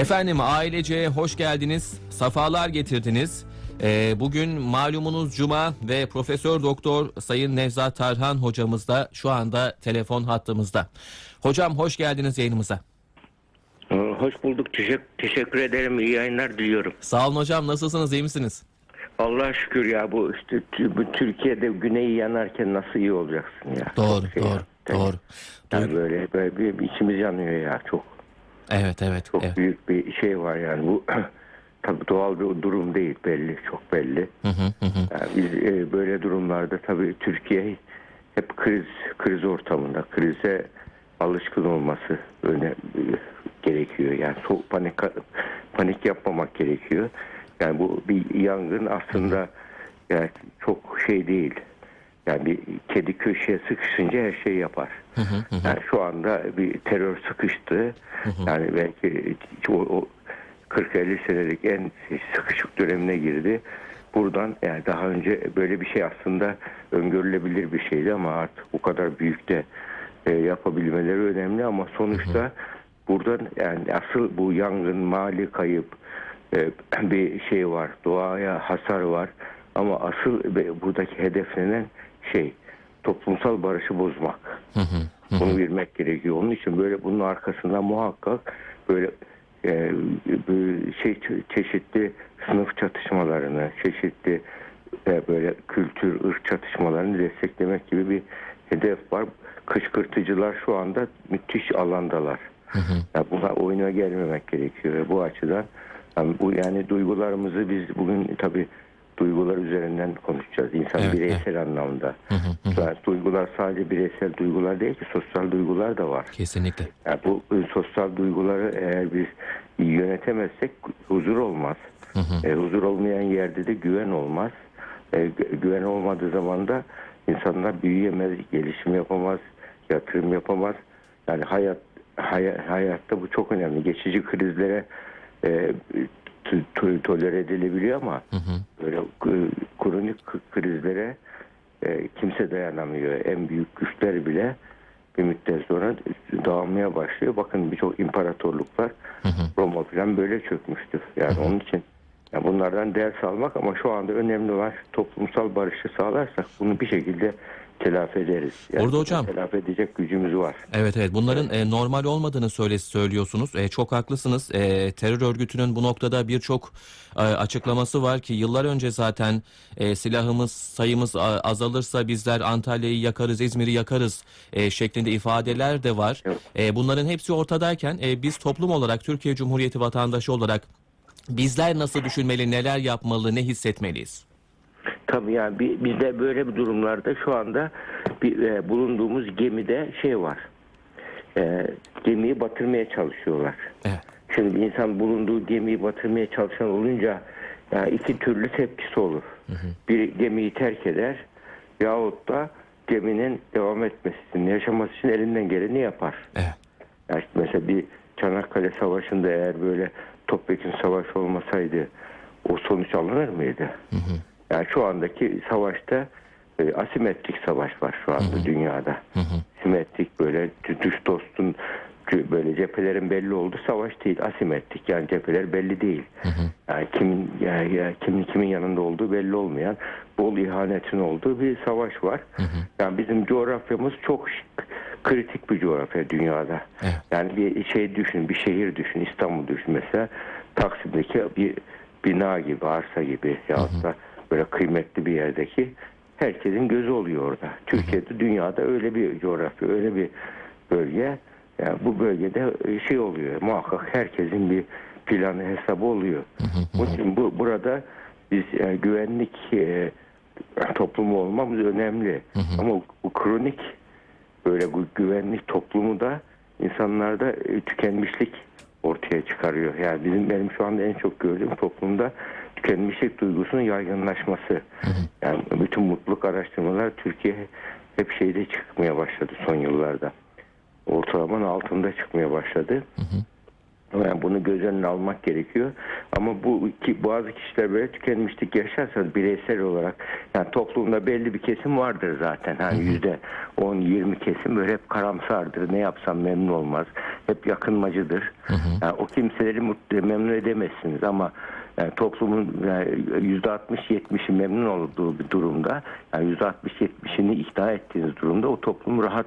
Efendim ailece hoş geldiniz, safalar getirdiniz. Ee, bugün malumunuz Cuma ve Profesör Doktor Sayın Nevzat Tarhan hocamız da şu anda telefon hattımızda. Hocam hoş geldiniz yayınımıza. Ee, Hoş bulduk. Teşekkür, teşekkür ederim. İyi yayınlar diliyorum. Sağ olun hocam nasılsınız iyi misiniz? Allah'a şükür ya bu işte bu Türkiye'de güneyi yanarken nasıl iyi olacaksın ya. Doğru Çok şey doğru ya. Tabii. doğru. Yani Duy- böyle, böyle bir, bir içimiz yanıyor ya. Çok Evet evet. çok evet. büyük bir şey var yani bu tabii doğal bir durum değil belli çok belli. Hı hı, hı. Yani biz e, böyle durumlarda tabii Türkiye hep kriz kriz ortamında krize alışkın olması öne e, gerekiyor. Yani soğuk panik panik yapmamak gerekiyor. Yani bu bir yangın aslında yani çok şey değil. Yani bir kedi köşeye sıkışınca her şey yapar. Yani şu anda bir terör sıkıştı. Yani belki o, o 40-50 senelik en sıkışık dönemine girdi. Buradan yani daha önce böyle bir şey aslında öngörülebilir bir şeydi ama artık bu kadar büyük de e, yapabilmeleri önemli ama sonuçta buradan yani asıl bu yangın mali kayıp e, bir şey var doğaya hasar var ama asıl buradaki hedeflenen şey toplumsal barışı bozmak. Bunu bilmek gerekiyor. Onun için böyle bunun arkasında muhakkak böyle e, böyle şey çeşitli sınıf çatışmalarını, çeşitli e, böyle kültür, ırk çatışmalarını desteklemek gibi bir hedef var. Kışkırtıcılar şu anda müthiş alandalar. Yani buna oyuna gelmemek gerekiyor ve bu açıdan yani bu yani duygularımızı biz bugün tabii duygular üzerinden konuşacağız. İnsan Evet, bireysel anlamda. Yani duygular sadece bireysel duygular değil ki sosyal duygular da var. Kesinlikle. Yani bu e, sosyal duyguları eğer biz yönetemezsek huzur olmaz. E, huzur olmayan yerde de güven olmaz. E, gü- güven olmadığı zaman da insanlar büyüyemez, gelişim yapamaz, yatırım yapamaz. Yani hayat hay- hayatta bu çok önemli. Geçici krizlere e, tolere edilebiliyor ama böyle e, kronik k- krizlere e, kimse dayanamıyor. En büyük güçler bile bir müddet sonra dağılmaya başlıyor. Bakın birçok imparatorluklar Roma falan böyle çökmüştür. Yani onun için yani bunlardan ders almak ama şu anda önemli olan toplumsal barışı sağlarsak bunu bir şekilde telafi ederiz. Yani Orada hocam- Telafi edecek gücümüz var. Evet evet bunların e, normal olmadığını söyle söylüyorsunuz. E, çok haklısınız. E, terör örgütünün bu noktada birçok e, açıklaması var ki yıllar önce zaten e, silahımız sayımız a- azalırsa bizler Antalya'yı yakarız, İzmir'i yakarız e, şeklinde ifadeler de var. Evet. E, bunların hepsi ortadayken e, biz toplum olarak Türkiye Cumhuriyeti vatandaşı olarak bizler nasıl düşünmeli, neler yapmalı, ne hissetmeliyiz? Tabii yani bi- bizde böyle bir durumlarda şu anda bir, e, bulunduğumuz gemide şey var. E, gemiyi batırmaya çalışıyorlar. Evet. Şimdi insan bulunduğu gemiyi batırmaya çalışan olunca yani iki türlü tepkisi olur. Bir gemiyi terk eder yahut da geminin devam etmesi için, yaşaması için elinden geleni yapar. Evet. Yani işte mesela bir Çanakkale Savaşı'nda eğer böyle topyekun savaş olmasaydı o sonuç alınır mıydı? Yani şu andaki savaşta e, asimetrik savaş var şu anda dünyada. Simetrik böyle dü- düş dostun böyle cephelerin belli olduğu savaş değil. Asimetrik yani cepheler belli değil. Yani kimin ya, ya kimin kimin yanında olduğu belli olmayan bol ihanetin olduğu bir savaş var. Yani bizim coğrafyamız çok kritik bir coğrafya dünyada. Evet. Yani bir şey düşün, bir şehir düşün, İstanbul düşün mesela. Taksim'deki bir bina gibi, arsa gibi ya da böyle kıymetli bir yerdeki herkesin gözü oluyor orada. Türkiye'de, dünyada öyle bir coğrafya, öyle bir bölge. Yani bu bölgede şey oluyor. Muhakkak herkesin bir planı, hesabı oluyor. Onun için bu burada biz e, güvenlik e, toplumu olmamız önemli. Ama bu kronik böyle bu güvenlik toplumu da insanlarda e, tükenmişlik ortaya çıkarıyor. Yani bizim benim şu anda en çok gördüğüm toplumda tükenmişlik duygusunun yaygınlaşması. Yani bütün mutluluk araştırmalar Türkiye hep şeyde çıkmaya başladı son yıllarda. Ortalamanın altında çıkmaya başladı. Yani bunu göz önüne almak gerekiyor. Ama bu ki bazı kişiler böyle tükenmişlik yaşarsa bireysel olarak yani toplumda belli bir kesim vardır zaten. Hani yüzde 10-20 kesim böyle hep karamsardır. Ne yapsam memnun olmaz. Hep yakınmacıdır. Yani o kimseleri mutlu, memnun edemezsiniz ama yani toplumun yani %60-70'i memnun olduğu bir durumda yani %60-70'ini ikna ettiğiniz durumda o toplum rahat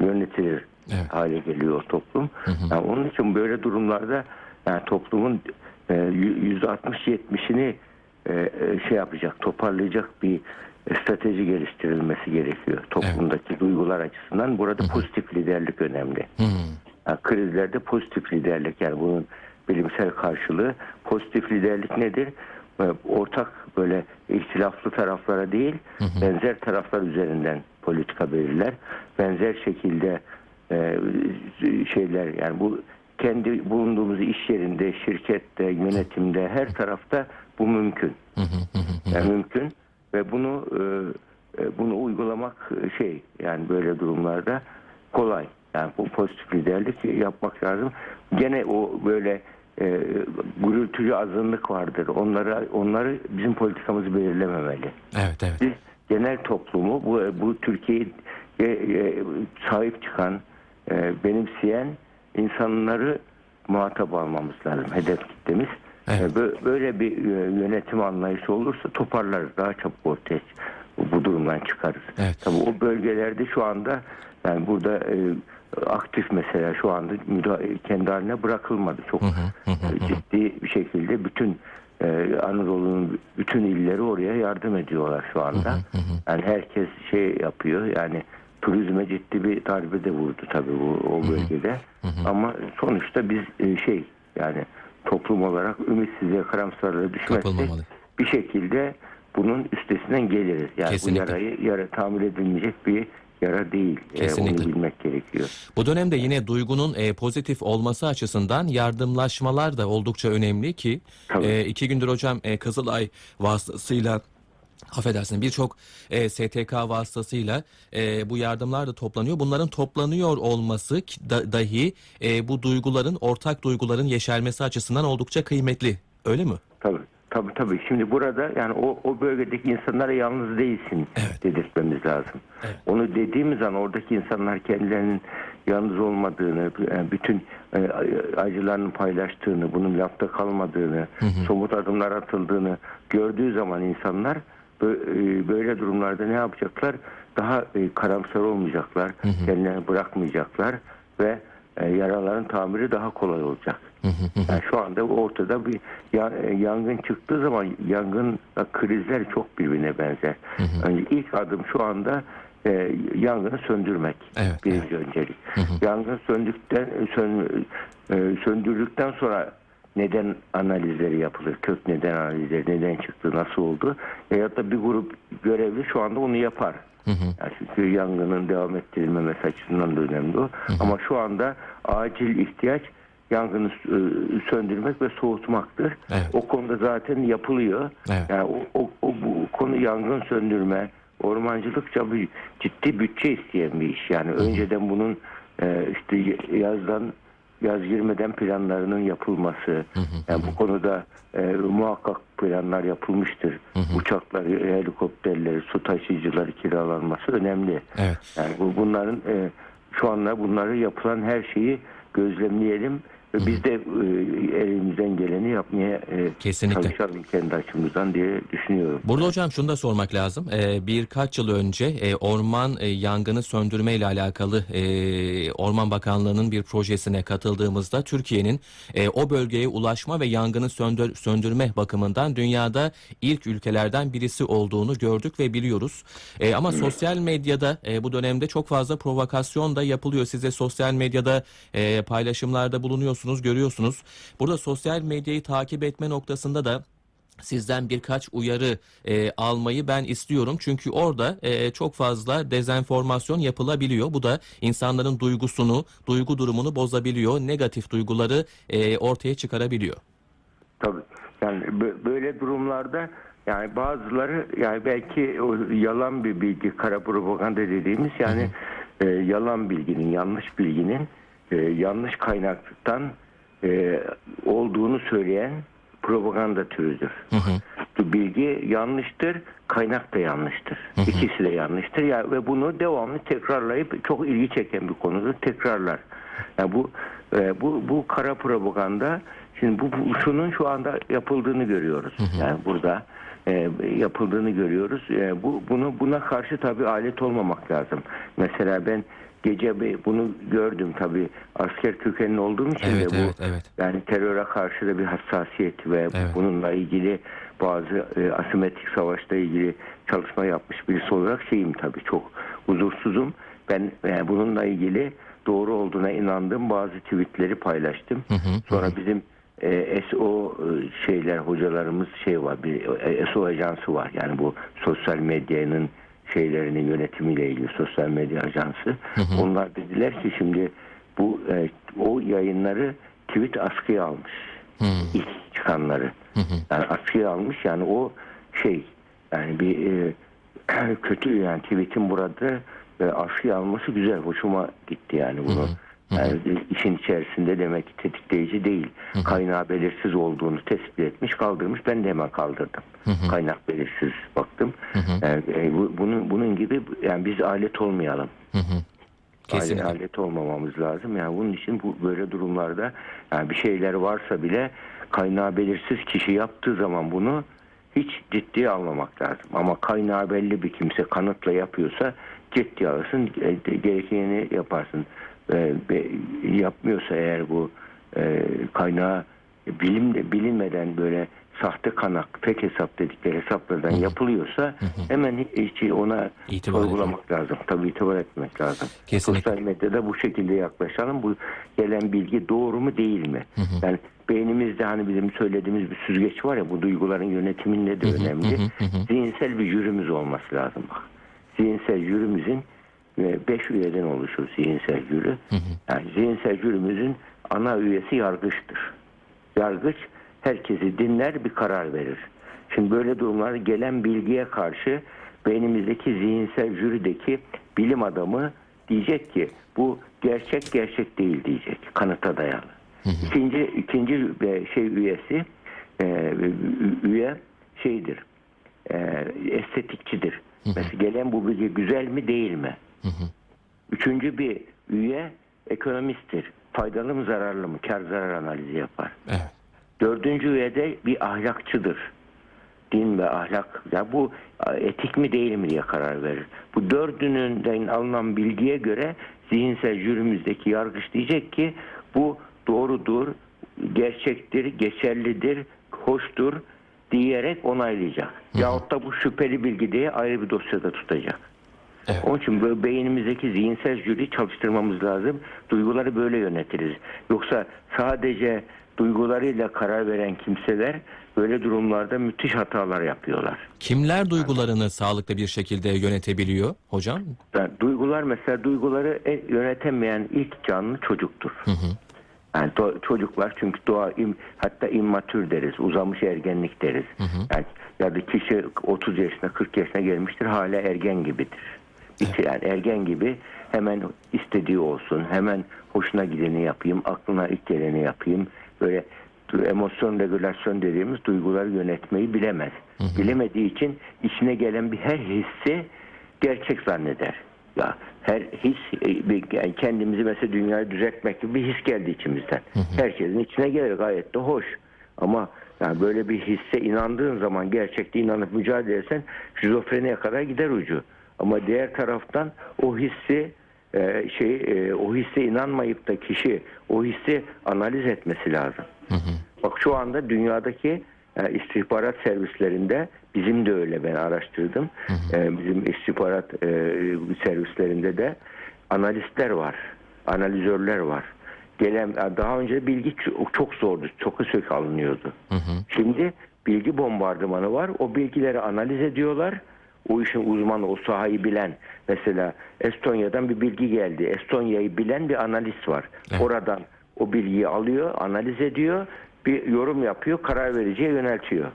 yönetilir Evet. hale geliyor toplum. Yani onun için böyle durumlarda yani toplumun e, %60-70'ini e, e, şey yapacak, toparlayacak bir strateji geliştirilmesi gerekiyor. Toplumdaki duygular açısından burada pozitif liderlik önemli. Yani krizlerde pozitif liderlik yani bunun bilimsel karşılığı pozitif liderlik nedir? Ortak böyle ihtilaflı taraflara değil benzer taraflar üzerinden politika belirler. Benzer şekilde e, şeyler yani bu kendi bulunduğumuz iş yerinde, şirkette, yönetimde her tarafta bu mümkün. Yani mümkün ve bunu e, e, bunu uygulamak e, şey yani böyle durumlarda kolay. Yani bu pozitif liderlik yapmak lazım. Gene o böyle e, gürültücü azınlık vardır. Onları onları bizim politikamızı belirlememeli. Evet, evet. Biz genel toplumu bu bu Türkiye'ye e, sahip çıkan, e, benimseyen insanları muhatap almamız lazım. Hedef kitlemiz. Evet. E, bö- Böyle bir e, yönetim anlayışı olursa toparlarız. Daha çabuk ortaya bu durumdan çıkarız. Evet. Tabii o bölgelerde şu anda yani burada e, aktif mesela şu anda müda- kendi haline bırakılmadı. Çok e, ciddi bir şekilde bütün e, Anadolu'nun bütün illeri oraya yardım ediyorlar şu anda. Yani herkes şey yapıyor yani turizme ciddi bir darbe de vurdu tabii bu o bölgede. Ama sonuçta biz e, şey yani toplum olarak ümitsizliğe karamsarlığa düşmezsek bir şekilde bunun üstesinden geliriz. Yani Kesinlikle. bu yarayı yara tamir edilmeyecek bir yara değil. E, Kesinlikle. onu bilmek gerekiyor. Bu dönemde yine duygunun e, pozitif olması açısından yardımlaşmalar da oldukça önemli ki Tabii. e, iki gündür hocam e, Kızılay vasıtasıyla affedersin birçok e, STK vasıtasıyla e, bu yardımlar da toplanıyor. Bunların toplanıyor olması da, dahi e, bu duyguların ortak duyguların yeşermesi açısından oldukça kıymetli. Öyle mi? Tabii. Tabii tabii. Şimdi burada yani o, o bölgedeki insanlara yalnız değilsin Evet. dedirtmemiz lazım. Evet. Onu dediğimiz an oradaki insanlar kendilerinin yalnız olmadığını, yani bütün e, acılarını paylaştığını, bunun lafta kalmadığını, somut adımlar atıldığını gördüğü zaman insanlar e, böyle durumlarda ne yapacaklar? Daha e, karamsar olmayacaklar, kendilerini bırakmayacaklar ve e, yaraların tamiri daha kolay olacak. Yani şu anda ortada bir ya- e, yangın çıktığı zaman yangın krizler çok birbirine benzer. Önce ilk adım şu anda e, yangını söndürmek. Evet, birinci öncelik. Yangın söndükten sön, e, söndürdükten sonra neden analizleri yapılır? Kök neden analizleri, neden çıktı, nasıl oldu? Veyahut da bir grup görevli şu anda onu yapar. Yani çünkü yangının devam ettirilmemesi açısından da önemli o. Ama şu anda acil ihtiyaç yangını e, söndürmek ve soğutmaktır. Evet. O konuda zaten yapılıyor. Evet. Yani o, o, o bu konu yangın söndürme, ormancılıkça bir ciddi bütçe isteyen bir iş. Yani önceden bunun e, işte yazdan yaz girmeden planlarının yapılması. Yani bu konuda e, muhakkak planlar yapılmıştır. Uçakları, helikopterleri, su taşıyıcıları kiralanması önemli. Evet. Yani bu, bunların e, şu anda bunları yapılan her şeyi gözlemleyelim biz de e, elimizden geleni yapmaya e, Kesinlikle. çalışalım kendi açımızdan diye düşünüyorum. Burada hocam şunu da sormak lazım. Ee, birkaç yıl önce e, orman e, yangını söndürme ile alakalı e, Orman Bakanlığı'nın bir projesine katıldığımızda Türkiye'nin e, o bölgeye ulaşma ve yangını söndür, söndürme bakımından dünyada ilk ülkelerden birisi olduğunu gördük ve biliyoruz. E, ama sosyal medyada e, bu dönemde çok fazla provokasyon da yapılıyor. Siz de sosyal medyada e, paylaşımlarda bulunuyorsunuz, görüyorsunuz. Burada sosyal medyayı takip etme noktasında da sizden birkaç uyarı e, almayı ben istiyorum. Çünkü orada e, çok fazla dezenformasyon yapılabiliyor. Bu da insanların duygusunu, duygu durumunu bozabiliyor. Negatif duyguları e, ortaya çıkarabiliyor. Tabii. Yani bö- böyle durumlarda yani bazıları yani belki o yalan bir bilgi, kara propaganda dediğimiz yani e, yalan bilginin, yanlış bilginin e, yanlış kaynaktan e, olduğunu söyleyen propaganda türüdür. Bu bilgi yanlıştır, kaynak da yanlıştır. İkisi de yanlıştır. Ya ve bunu devamlı tekrarlayıp çok ilgi çeken bir konudur. Tekrarlar. Yani bu e, bu bu kara propaganda şimdi bu, bu şunun şu anda yapıldığını görüyoruz. Yani burada e, yapıldığını görüyoruz. E, bu bunu buna karşı tabii alet olmamak lazım. Mesela ben gece bunu gördüm tabii asker kökenli olduğum için Evet, de bu evet, evet. yani teröre karşı da bir hassasiyet ve Evet. bununla ilgili bazı e, asimetrik savaşla ilgili çalışma yapmış birisi olarak şeyim tabii çok huzursuzum. Ben e, bununla ilgili doğru olduğuna inandığım bazı tweetleri paylaştım. Sonra bizim e, SO e, şeyler hocalarımız şey var bir e, SO ajansı var. Yani bu sosyal medyanın şeylerinin yönetimiyle ilgili sosyal medya ajansı. Onlar dediler ki şimdi bu e, o yayınları tweet askıya almış. İlk çıkanları. Yani askıya almış yani o şey yani bir e, kötü yani tweetin burada e, askıya alması güzel. Hoşuma gitti yani bunu. Yani işin içerisinde demek ki tetikleyici değil. Kaynağı belirsiz olduğunu tespit etmiş, kaldırmış. Ben de hemen kaldırdım. Kaynak belirsiz baktım. Yani, e, bu- bunun bunun gibi yani biz alet olmayalım. Kesinlikle. Alet, olmamamız lazım. Yani bunun için bu böyle durumlarda yani bir şeyler varsa bile kaynağı belirsiz kişi yaptığı zaman bunu hiç ciddiye almamak lazım. Ama kaynağı belli bir kimse kanıtla yapıyorsa ciddiye alırsın, e, gerekeni yaparsın. E, yapmıyorsa eğer bu e, kaynağı bilim bilinmeden böyle sahte kanak, tek hesap dedikleri hesaplardan yapılıyorsa hemen hiç ona İtibar sorgulamak lazım. Tabii itibar etmek lazım. Kesinlikle. Sosyal medyada bu şekilde yaklaşalım. Bu gelen bilgi doğru mu değil mi? Yani beynimizde hani bizim söylediğimiz bir süzgeç var ya bu duyguların yönetiminde de önemli. Zihinsel bir jürimiz olması lazım. Bak. Zihinsel jürimizin 5 üyeden oluşur zihinsel jüri. Yani zihinsel jürimizin ana üyesi yargıçtır. Yargıç herkesi dinler bir karar verir. Şimdi böyle durumlarda gelen bilgiye karşı beynimizdeki zihinsel jürideki bilim adamı diyecek ki bu gerçek gerçek değil diyecek kanıta dayalı. İkinci ikinci e, şey üyesi e, üye şeydir e, estetikçidir. Mesela gelen bu bilgi güzel mi değil mi? Üçüncü bir üye ekonomisttir. Faydalı mı zararlı mı? Kar zarar analizi yapar. Evet. Dördüncü üyede bir ahlakçıdır. Din ve ahlak. Ya bu etik mi değil mi diye karar verir. Bu dördününden alınan bilgiye göre zihinsel jürimizdeki yargıç diyecek ki bu doğrudur, gerçektir, geçerlidir, hoştur diyerek onaylayacak. Yahut da bu şüpheli bilgi diye ayrı bir dosyada tutacak. Evet. Onun için böyle beynimizdeki zihinsel jüri çalıştırmamız lazım. Duyguları böyle yönetiriz. Yoksa sadece duygularıyla karar veren kimseler böyle durumlarda müthiş hatalar yapıyorlar. Kimler duygularını sağlıklı bir şekilde yönetebiliyor hocam? Yani duygular mesela duyguları en- yönetemeyen ilk canlı çocuktur. Yani do- çocuklar çünkü doğa im- hatta immatür deriz, uzamış ergenlik deriz. Yani ya da kişi 30 yaşına 40 yaşına gelmiştir hala ergen gibidir. Hiç yani ergen gibi hemen istediği olsun, hemen hoşuna gideni yapayım, aklına ilk geleni yapayım. Böyle emosyon regülasyon dediğimiz duyguları yönetmeyi bilemez. Bilemediği için içine gelen bir her hissi gerçek zanneder. Ya her his e, yani kendimizi mesela dünyayı düzeltmek gibi bir his geldi içimizden. Herkesin içine gelir gayet de hoş. Ama yani böyle bir hisse inandığın zaman gerçekte inanıp mücadele etsen şizofreniye kadar gider ucu. Ama diğer taraftan o hissi e, şey e, o hisse inanmayıp da kişi o hissi analiz etmesi lazım. Bak şu anda dünyadaki e, istihbarat servislerinde bizim de öyle ben araştırdım. E, bizim istihbarat e, servislerinde de analistler var. Analizörler var. Gelen daha önce bilgi çok, zordu. Çok sök alınıyordu. Şimdi bilgi bombardımanı var. O bilgileri analiz ediyorlar. O işin uzmanı, o sahayı bilen. Mesela Estonya'dan bir bilgi geldi. Estonya'yı bilen bir analist var. Evet. Oradan o bilgiyi alıyor, analiz ediyor, bir yorum yapıyor, karar vericiye yöneltiyor.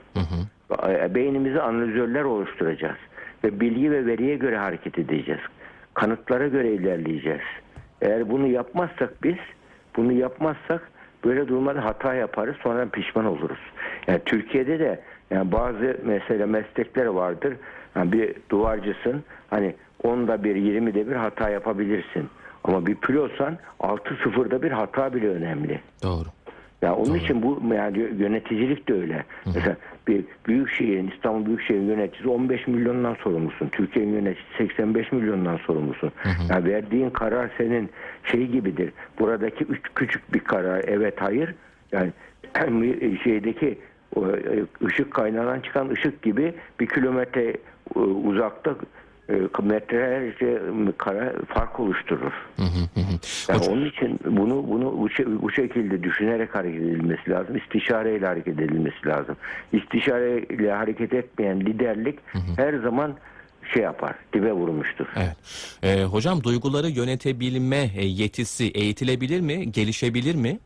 E, Beynimizi analizörler oluşturacağız. Ve bilgi ve veriye göre hareket edeceğiz. Kanıtlara göre ilerleyeceğiz. Eğer bunu yapmazsak biz, bunu yapmazsak böyle durumlarda hata yaparız sonra pişman oluruz. Yani Türkiye'de de yani bazı mesela meslekler vardır. Yani bir duvarcısın hani onda bir 20'de bir hata yapabilirsin. Ama bir pilotsan 6-0'da bir hata bile önemli. Doğru. Ya onun için bu yani yöneticilik de öyle. Mesela bir büyük şehrin İstanbul Büyükşehir'in yöneticisi 15 milyondan sorumlusun. Türkiye'nin yöneticisi 85 milyondan sorumlusun. Yani verdiğin karar senin şey gibidir. Buradaki üç küçük bir karar evet hayır. Yani şeydeki e, ışık kaynağından çıkan ışık gibi bir kilometre uzakta e, metrelerce kara fark oluşturur. Yani onun için bunu bunu bu, bu şekilde düşünerek hareket edilmesi lazım. İstişareyle hareket edilmesi lazım. İstişareyle hareket etmeyen liderlik her zaman şey yapar, dibe vurmuştur. Evet. Ee, hocam duyguları yönetebilme e, yetisi eğitilebilir mi? Gelişebilir mi?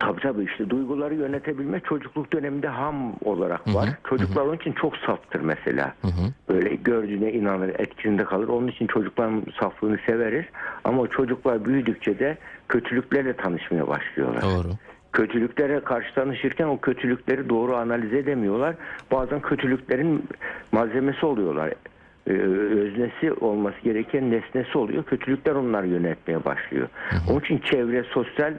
Tabii tabii işte duyguları yönetebilme çocukluk döneminde ham olarak var. Çocuklar onun için çok saftır mesela. Böyle gördüğüne inanır, etkisinde kalır. Onun için çocukların saflığını severiz. Ama çocuklar büyüdükçe de kötülüklerle tanışmaya başlıyorlar. Doğru. kötülüklere karşı tanışırken o kötülükleri doğru analiz edemiyorlar. Bazen kötülüklerin malzemesi oluyorlar. Ee, öznesi olması gereken nesnesi oluyor. Kötülükler onları yönetmeye başlıyor. Onun için çevre, sosyal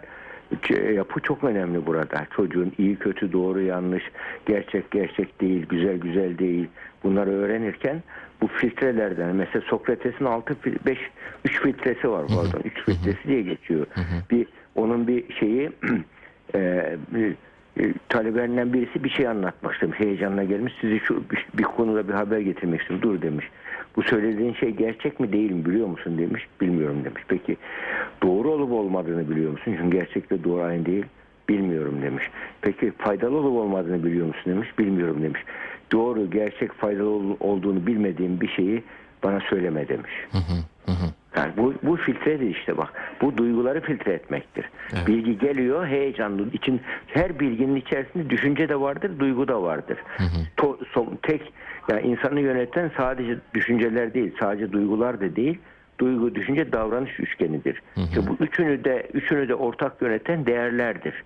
yapı çok önemli burada. Çocuğun iyi, kötü, doğru, yanlış, gerçek, gerçek değil, güzel, güzel değil. Bunları öğrenirken bu filtrelerden mesela Sokrates'in 6 5 3 filtresi var pardon. 3 filtresi diye geçiyor. Bir onun bir şeyi e, bir, e, talebelerinden birisi bir şey anlatmak istemiş. Heyecanla gelmiş. Sizi şu bir, bir konuda bir haber getirmek istiyorum. Dur demiş. Bu söylediğin şey gerçek mi değil mi biliyor musun demiş. Bilmiyorum demiş. Peki olmadığını biliyor musun? Çünkü gerçekte doğru aynı değil. Bilmiyorum demiş. Peki faydalı olup olmadığını biliyor musun demiş. Bilmiyorum demiş. Doğru, gerçek, faydalı ol- olduğunu bilmediğim bir şeyi bana söyleme demiş. Yani bu, bu filtredir işte bak. Bu duyguları filtre etmektir. Evet. Bilgi geliyor heyecanlı. için her bilginin içerisinde düşünce de vardır, duygu da vardır. To- son- tek yani insanı yöneten sadece düşünceler değil, sadece duygular da değil. Duygu, düşünce, davranış üçgenidir. İşte bu üçünü de üçünü de ortak yöneten değerlerdir.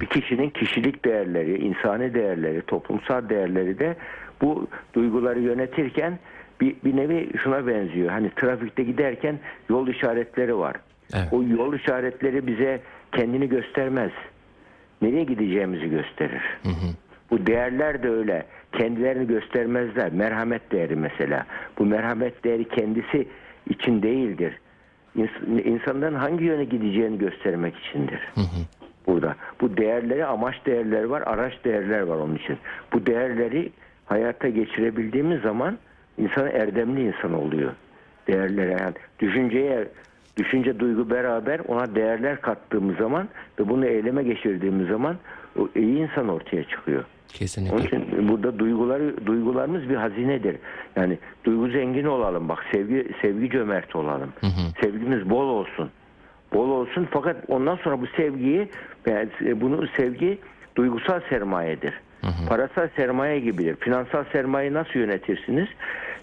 Bir kişinin kişilik değerleri, insani değerleri, toplumsal değerleri de bu duyguları yönetirken bir, bir nevi şuna benziyor. Hani trafikte giderken yol işaretleri var. Evet. O yol işaretleri bize kendini göstermez. Nereye gideceğimizi gösterir. Bu değerler de öyle. Kendilerini göstermezler. Merhamet değeri mesela. Bu merhamet değeri kendisi için değildir. İns- İnsanların hangi yöne gideceğini göstermek içindir. Burada. Bu değerleri, amaç değerleri var, araç değerler var onun için. Bu değerleri hayata geçirebildiğimiz zaman insan erdemli insan oluyor. Değerlere yani düşünceye düşünce duygu beraber ona değerler kattığımız zaman ve bunu eyleme geçirdiğimiz zaman o iyi insan ortaya çıkıyor. Onun Kesinlikle. için burada duyguları duygularımız bir hazinedir. Yani duygu zengin olalım. Bak sevgi sevgi cömert olalım. Sevgimiz bol olsun. Bol olsun fakat ondan sonra bu sevgiyi yani bunu sevgi duygusal sermayedir. Parasal sermaye gibidir. Finansal sermayeyi nasıl yönetirsiniz?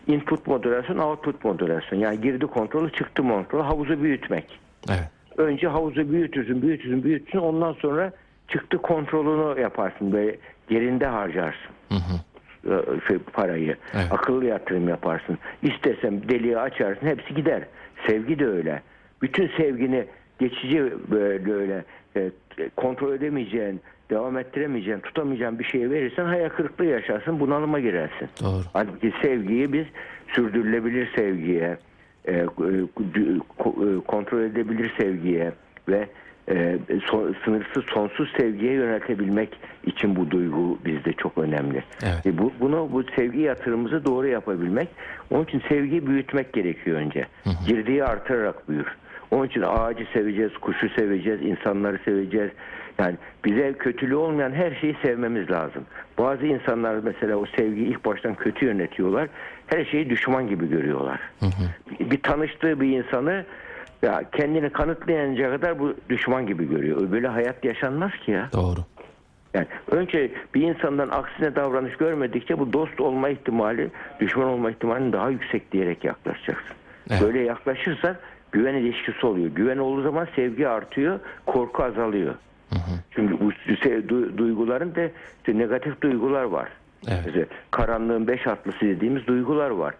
Input moderasyon, output moderasyon. Yani girdi kontrolü, çıktı kontrolü, havuzu büyütmek. Evet. Önce havuzu büyütürsün, büyütürsün, büyütürsün. Ondan sonra çıktı kontrolünü yaparsın. Böyle yerinde harcarsın. Ee, Şey, parayı. Evet. Akıllı yatırım yaparsın. İstesem deliği açarsın. Hepsi gider. Sevgi de öyle. Bütün sevgini geçici böyle öyle e, kontrol edemeyeceğin, devam ettiremeyeceğin, tutamayacağın bir şeye verirsen hayal kırıklığı yaşarsın, bunalıma girersin. Doğru. Halbuki sevgiyi biz sürdürülebilir sevgiye, e, e, kontrol edebilir sevgiye ve e, so- sınırsız sonsuz sevgiye yöneltebilmek için bu duygu bizde çok önemli. Evet. E, bu, bunu bu sevgi yatırımımızı doğru yapabilmek. Onun için sevgiyi büyütmek gerekiyor önce. Girdiği artırarak büyür. Onun için ağacı seveceğiz, kuşu seveceğiz, insanları seveceğiz. Yani bize kötülüğü olmayan her şeyi sevmemiz lazım. Bazı insanlar mesela o sevgiyi ilk baştan kötü yönetiyorlar. Her şeyi düşman gibi görüyorlar. Bir, bir tanıştığı bir insanı ya kendini kanıtlayınca kadar bu düşman gibi görüyor. Böyle hayat yaşanmaz ki ya. Doğru. Yani önce bir insandan aksine davranış görmedikçe bu dost olma ihtimali, düşman olma ihtimalinin daha yüksek diyerek yaklaşacaksın. Evet. Böyle yaklaşırsak güven ilişkisi oluyor. Güven olduğu zaman sevgi artıyor, korku azalıyor. Çünkü bu du- duyguların da işte negatif duygular var. Evet. Karanlığın beş atlısı dediğimiz duygular var.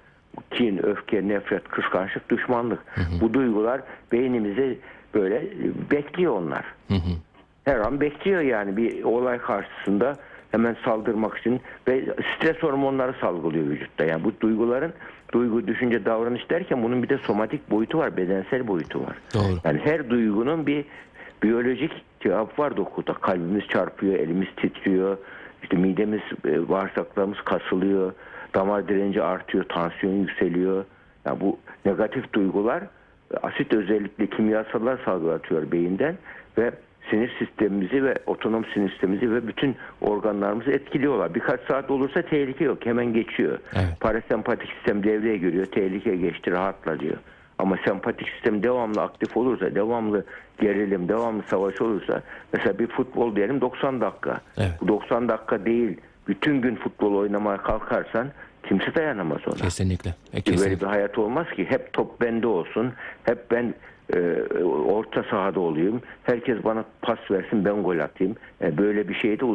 Kin, öfke, nefret, kıskançlık, düşmanlık. Bu duygular beynimize böyle e, bekliyor onlar. Her an bekliyor yani bir olay karşısında hemen saldırmak için ve stres hormonları salgılıyor vücutta. Yani bu duyguların duygu, düşünce, davranış derken bunun bir de somatik boyutu var, bedensel boyutu var. Doğru. Yani her duygunun bir biyolojik cevap var dokuda. Kalbimiz çarpıyor, elimiz titriyor, işte midemiz, e, bağırsaklarımız kasılıyor, damar direnci artıyor, tansiyon yükseliyor. Yani bu negatif duygular e, asit özellikle kimyasallar salgılatıyor beyinden ve sinir sistemimizi ve otonom sinir sistemimizi ve bütün organlarımızı etkiliyorlar. Birkaç saat olursa tehlike yok. Hemen geçiyor. Evet. Parasempatik sistem devreye giriyor. Tehlike geçti rahatla diyor. Ama sempatik sistem devamlı aktif olursa, devamlı gerilim, devamlı savaş olursa mesela bir futbol diyelim 90 dakika. Evet. Bu 90 dakika değil. Bütün gün futbol oynamaya kalkarsan kimse dayanamaz ona. Kesinlikle. E, Böyle kesinlikle. bir hayat olmaz ki. Hep top bende olsun. Hep ben e, orta sahada olayım. Herkes bana pas versin ben gol atayım. E, böyle bir şey de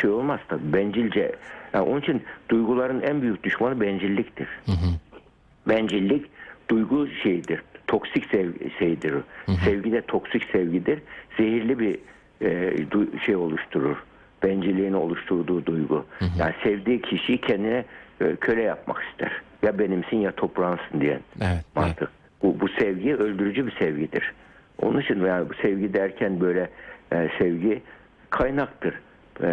şey olmaz tabii. Bencilce. Yani onun için duyguların en büyük düşmanı bencilliktir. Bencillik duygu şeyidir. Toksik sev- şeydir. Sevgi de toksik sevgidir. Zehirli bir e, şey oluşturur. Bencilliğin oluşturduğu duygu. Yani sevdiği kişiyi kendine e, köle yapmak ister. Ya benimsin ya toprağınsın diyen Evet, evet. mantık. Bu, bu sevgi öldürücü bir sevgidir. Onun için yani bu sevgi derken böyle e, sevgi kaynaktır. E,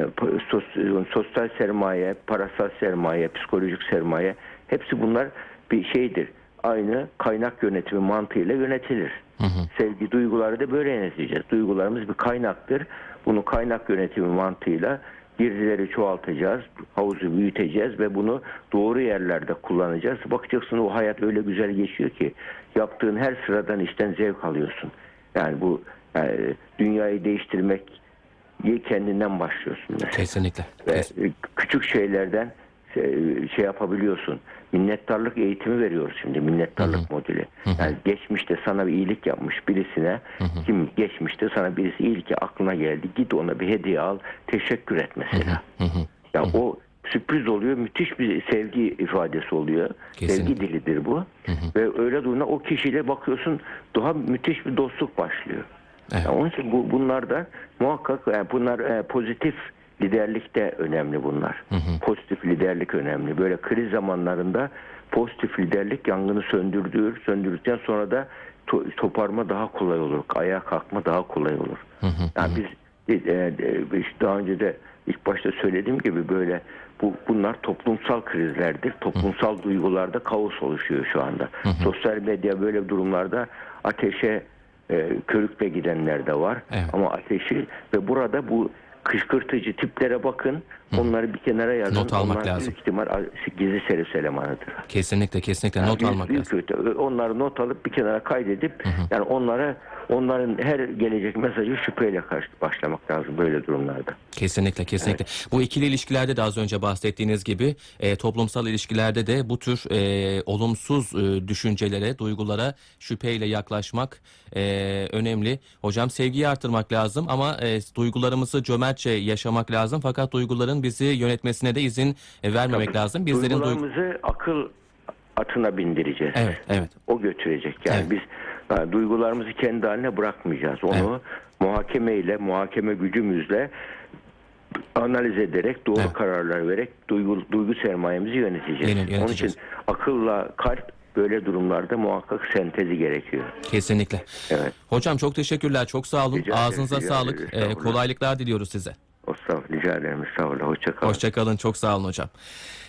sos- sosyal sermaye, parasal sermaye, psikolojik sermaye hepsi bunlar bir şeydir. Aynı kaynak yönetimi mantığıyla yönetilir. Sevgi duyguları da böyle yöneteceğiz. Duygularımız bir kaynaktır. Bunu kaynak yönetimi mantığıyla girdileri çoğaltacağız, havuzu büyüteceğiz ve bunu doğru yerlerde kullanacağız. Bakacaksın o hayat öyle güzel geçiyor ki yaptığın her sıradan işten zevk alıyorsun. Yani bu yani dünyayı değiştirmek kendinden başlıyorsun. mesela. Kesinlikle. Ve e, küçük şeylerden e, şey yapabiliyorsun. Minnettarlık eğitimi veriyoruz şimdi. Minnettarlık modeli. Yani geçmişte sana bir iyilik yapmış birisine kim geçmişte sana birisi iyilik aklına geldi. Git ona bir hediye al. Teşekkür et mesela. Ya o sürpriz oluyor. Müthiş bir sevgi ifadesi oluyor. Kesinlikle. Sevgi dilidir bu. Ve öyle durumda o kişiyle bakıyorsun daha müthiş bir dostluk başlıyor. Evet. Ya onun için bu, bunlar da muhakkak yani bunlar e, pozitif liderlik de önemli bunlar. Pozitif liderlik önemli. Böyle kriz zamanlarında pozitif liderlik yangını söndürdür. Söndürdükten sonra da to- toparma daha kolay olur. Ayağa kalkma daha kolay olur. Yani biz e, e, işte daha önce de ilk başta söylediğim gibi böyle bu bunlar toplumsal krizlerdir. Toplumsal duygularda kaos oluşuyor şu anda. Sosyal medya böyle durumlarda ateşe e, körükle gidenler de var. Evet. Ama ateşi ve burada bu kışkırtıcı tiplere bakın. Onları bir kenara yazın. Not almak Onlar lazım. büyük ihtimal gizli servis elemanıdır. Kesinlikle kesinlikle not Büyük- almak büyük lazım. kötü. Onları not alıp bir kenara kaydedip yani onlara onların her gelecek mesajı şüpheyle karşı başlamak lazım böyle durumlarda. Kesinlikle kesinlikle. Bu ikili ilişkilerde de az önce bahsettiğiniz gibi e, toplumsal ilişkilerde de bu tür e, olumsuz e, düşüncelere, duygulara şüpheyle yaklaşmak e, önemli. Hocam sevgiyi artırmak lazım ama e, duygularımızı cömertçe yaşamak lazım. Fakat duyguların bizi yönetmesine de izin e, vermemek lazım. Bizlerin duygu... Duygularımızı akıl atına bindireceğiz. Evet, evet. O götürecek. Yani Evet. biz yani duygularımızı kendi haline bırakmayacağız. Onu muhakemeyle, muhakeme gücümüzle analiz ederek, doğru Evet. kararlar vererek duygu, duygu sermayemizi yöneteceğiz. Yöne- Onun için yöneteceğiz. akılla kalp böyle durumlarda muhakkak sentezi gerekiyor. Kesinlikle. Evet. Hocam çok teşekkürler. Çok sağ olun. Rica Ağzınıza rica sağlık. E, Estağfurullah. kolaylıklar diliyoruz size. Ol, rica ederim. Sağ olun. Hoşça kalın. Hoşçakalın. Çok sağ olun hocam.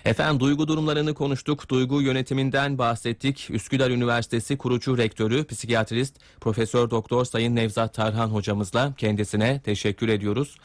Efendim duygu durumlarını konuştuk. Duygu yönetiminden bahsettik. Üsküdar Üniversitesi kurucu rektörü, psikiyatrist, Profesör Doktor Sayın Nevzat Tarhan hocamızla kendisine teşekkür ediyoruz.